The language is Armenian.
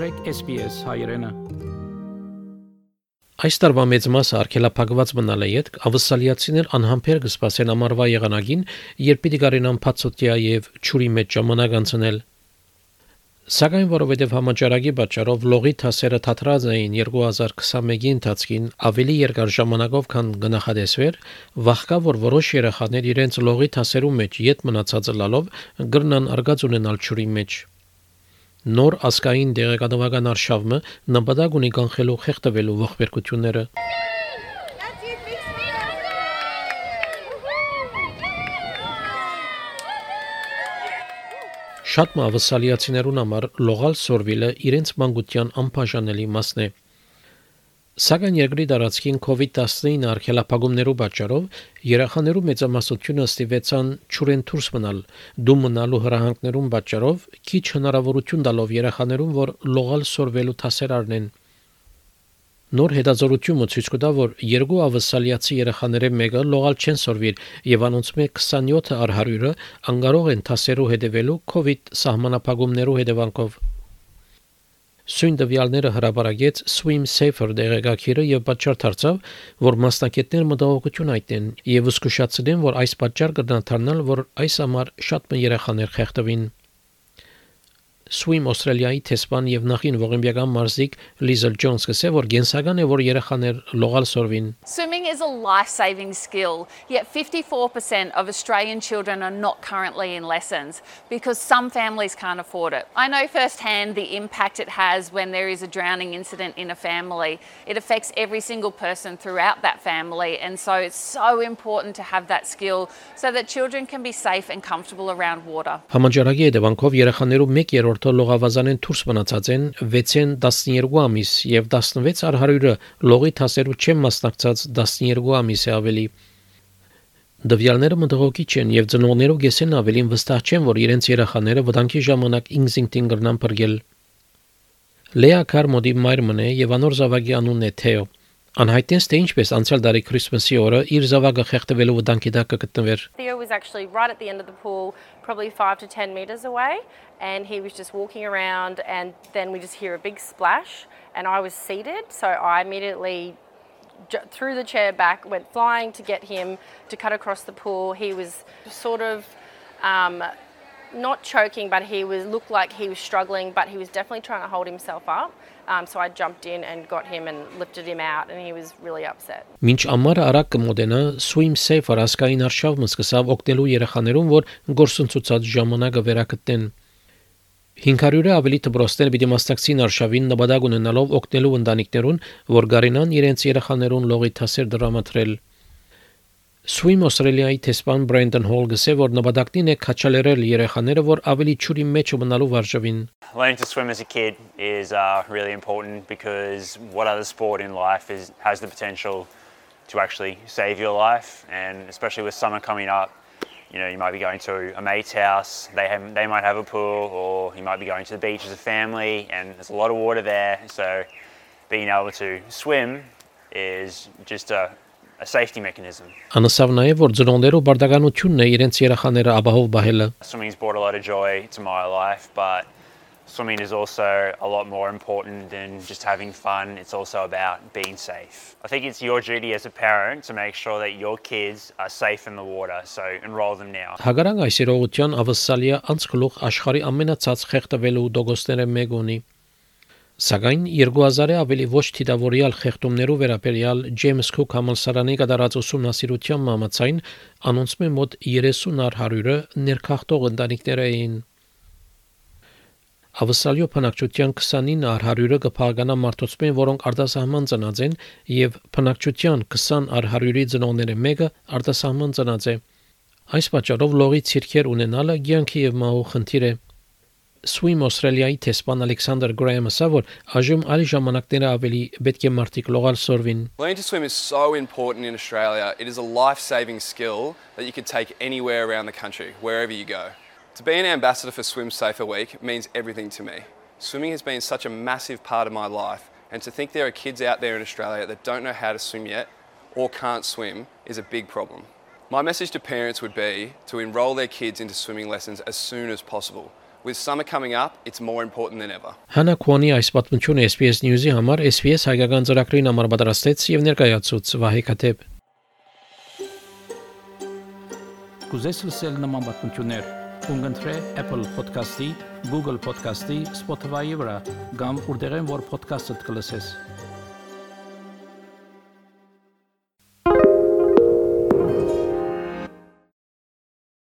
մտրեք SPS հայրենը։ Այս տարվա մեծ մասը արկելափակված մնալ է յետք ավսալիացիներ անհամբեր կսպասեն ամառվա եղանակին, երբ պիտի գարենան փածոտիա եւ ճուրի մեջ ժամանակ անցնել։ Սակայն որովհետև համաճարակի պատճառով լողի թասերը թատրած էին 2021-ի ընթացքին ավելի երկար ժամանակով, քան գնահատեսվեր, վախկա որ որոշ երեխաներ իրենց լողի թասերու մեջ յետ մնացած լալով գրնան արգած ունենալ ճուրի մեջ։ Նոր ասկային դեղեկատվական արշավը նպատակ ունի կանխելու խեղդվելու ողբերգությունները։ Շատ մավսալիացիներուն համար լողալ սորվիլը իրենց մանկության անբաժանելի մասն է։ Սակայն երկրի տարածքին COVID-19 արգելափակումներու պատճառով երեխաներու մեծամասնությունը ստիվեցան ճուրեն դուրս մնալ, դու մնալու հրահանգներուն պատճառով քիչ հնարավորություն տալով երեխաներուն, որ լողալ սորվելու թասեր առնեն։ Նոր հետազոտությունը ցույց կտա, որ երկու ավսալիացի երեխաների մեկը լողալ չեն սորվիր եւ անոնց մեկ 27 առ 100-ը անկարող են թասերու հետևելու COVID սահմանափակումներու հետևանքով։ Սույն տվյալները հրապարակեց Swim Safer դեղեկագիրը եւ պատճառ դարձավ, որ մասնակիցներ մտահոգություն այտեն եւ զսկուշացնեն, որ այս պատճառ կդառնալ, որ այս համար շատ երեխաներ խեղդվին։ Swim Australia-ի տեսփան եւ նախին ողիմբյական մարզիկ Lizel Jones կսե որ գենսական է որ երեխաներ լողալ սորվին Swimming is a life-saving skill, yet 54% of Australian children are not currently in lessons because some families can't afford it. I know firsthand the impact it has when there is a drowning incident in a family. It affects every single person throughout that family and so it's so important to have that skill so that children can be safe and comfortable around water. Համաճարակի հետևանքով երեխաներու 1/3 ոլորտը լողավազանեն դուրս մնացած են 6-ին 12 ամիս եւ 16 առ 100-ը լողի թասերու չեն մասնակցած 12 ամիս է ավելի Դվյալները մտողոքի չեն եւ ծնողներով գեսեն ավելին վստահ չեն, որ իրենց երեխաները վտանգի ժամանակ ինքնին կրնան բրգել։ Լեա Կարմոդի մայրմն է եւ անոր զավակի անունն է Թեո։ Անհայտեց թե ինչպես անցյալ տարի Քրիսմասի օրը իր զավակը խեղդվելու վտանգի տակ կգտնվեր։ Theo was actually right at the end of the pool, probably 5 to 10 meters away, and he was just walking around and then we just hear a big splash and I was seated, so I immediately threw the chair back, went flying to get him to cut across the pool. He was sort of um, not choking, but he was looked like he was struggling, but he was definitely trying to hold himself up. Um, so I jumped in and got him and lifted him out, and he was really upset. Մինչ ամառը արագ կմոտենա Swim Safe առասկային արշավը սկսավ օգնելու երեխաներուն, որ գործընծուցած ժամանակը վերակտնեն։ 500-ը ավելի դպրոցներ պիտի մասնակցին արշավին նպատակ ունենալով օգնելու ընտանիքներուն, որ գարինան իրենց երեխաներուն լողի թասեր դրամատրել։ Swim Australia-ի տեսփան Brandon Hall գսե որ նպատակին է քաչալերել երեխաները որ ավելի ճուրի մեջ մնալու վարժվին Learning to swim as a kid is uh, really important because what other sport in life is has the potential to actually save your life and especially with summer coming up you know you might be going to a mate's house they have they might have a pool or you might be going to the beach as a family and there's a lot of water there so being able to swim is just a a safety mechanism. Անասավ նաև որ ծնողներով բարդականությունն է իրենց երեխաները ապահով բահելը։ Swimming's brought a lot of joy to my life, but swimming is also a lot more important than just having fun. It's also about being safe. I think it's your duty as a parent to make sure that your kids are safe in the water, so enroll them now. Հագարակ այս երողության ավսալիա անցկլուղ աշխարի ամենացած խեղդվելու դոգոստները մեկ ունի։ Սակայն 2000-ը ավելի ոչ թիդավորյալ խեղդումներով վերաբերյալ Ջեյմս Քուք համալսարանի կատարած ուսումնասիրության մամացային անոնցում է մոտ 30 առ 100-ը ներքախտող ընտանիքներ էին։ Ավսալյո փնակչության 29 առ 100-ը կփականա մարդոցմեն, որոնք արտասահման ծնած են, եւ փնակչության 20 առ 100-ի ծնողները մեկը արտասահման ծնած է։ Այս պատճառով լողի ցիրքեր ունենալը ցանկի եւ մահու խնդիր է։ Swim Australia-ի տեսփան Alexander Graham-ը ասա որ այժմ այլ ժամանակները ավելի պետք է մարդիկ լողալ սորվին։ Learning to swim is so important in Australia. It is a life-saving skill that you can take anywhere around the country, wherever you go. To be an ambassador for Swim Safer Week means everything to me. Swimming has been such a massive part of my life, and to think there are kids out there in Australia that don't know how to swim yet or can't swim is a big problem. My message to parents would be to enrol their kids into swimming lessons as soon as possible. With summer coming up, it's more important than ever. Հանա Քոնի այս պատմությունը SPS News-ի համար SPS հայկական ծրագրին համար պատրաստեց եւ ներկայացուց Վահե Քաթեփ։ Կուզես լսել նման պատմություններ, կընտրե Apple Podcast-ի, Google Podcast-ի, Spotify-ի վրա, կամ որտեղեն որ podcast-ը դուք լսես։